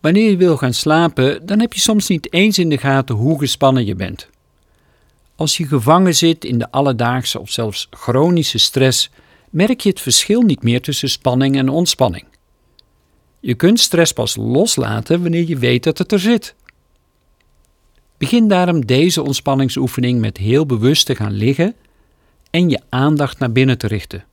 Wanneer je wil gaan slapen, dan heb je soms niet eens in de gaten hoe gespannen je bent. Als je gevangen zit in de alledaagse of zelfs chronische stress, merk je het verschil niet meer tussen spanning en ontspanning. Je kunt stress pas loslaten wanneer je weet dat het er zit. Begin daarom deze ontspanningsoefening met heel bewust te gaan liggen en je aandacht naar binnen te richten.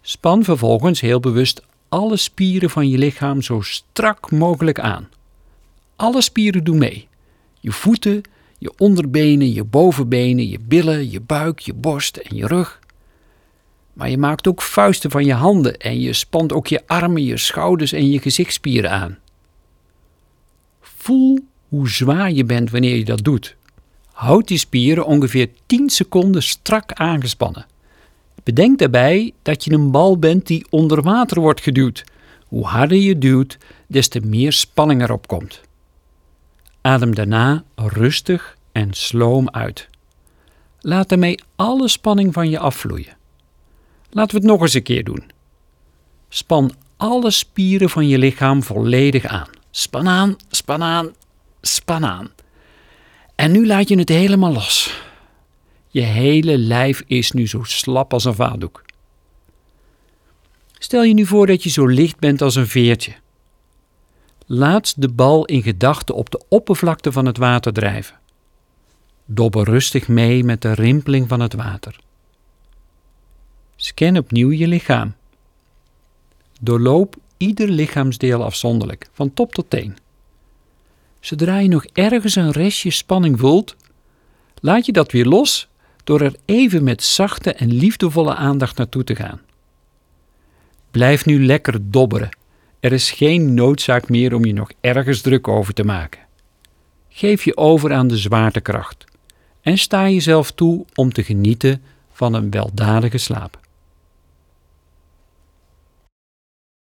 Span vervolgens heel bewust alle spieren van je lichaam zo strak mogelijk aan. Alle spieren doen mee. Je voeten, je onderbenen, je bovenbenen, je billen, je buik, je borst en je rug. Maar je maakt ook vuisten van je handen en je spant ook je armen, je schouders en je gezichtspieren aan. Voel hoe zwaar je bent wanneer je dat doet. Houd die spieren ongeveer 10 seconden strak aangespannen. Bedenk daarbij dat je een bal bent die onder water wordt geduwd. Hoe harder je duwt, des te meer spanning erop komt. Adem daarna rustig en sloom uit. Laat daarmee alle spanning van je afvloeien. Laten we het nog eens een keer doen. Span alle spieren van je lichaam volledig aan. Span aan, span aan, span aan. En nu laat je het helemaal los. Je hele lijf is nu zo slap als een vaatdoek. Stel je nu voor dat je zo licht bent als een veertje. Laat de bal in gedachten op de oppervlakte van het water drijven. Dobber rustig mee met de rimpeling van het water. Scan opnieuw je lichaam. Doorloop ieder lichaamsdeel afzonderlijk, van top tot teen. Zodra je nog ergens een restje spanning voelt, laat je dat weer los door er even met zachte en liefdevolle aandacht naartoe te gaan. Blijf nu lekker dobberen. Er is geen noodzaak meer om je nog ergens druk over te maken. Geef je over aan de zwaartekracht en sta jezelf toe om te genieten van een weldadige slaap.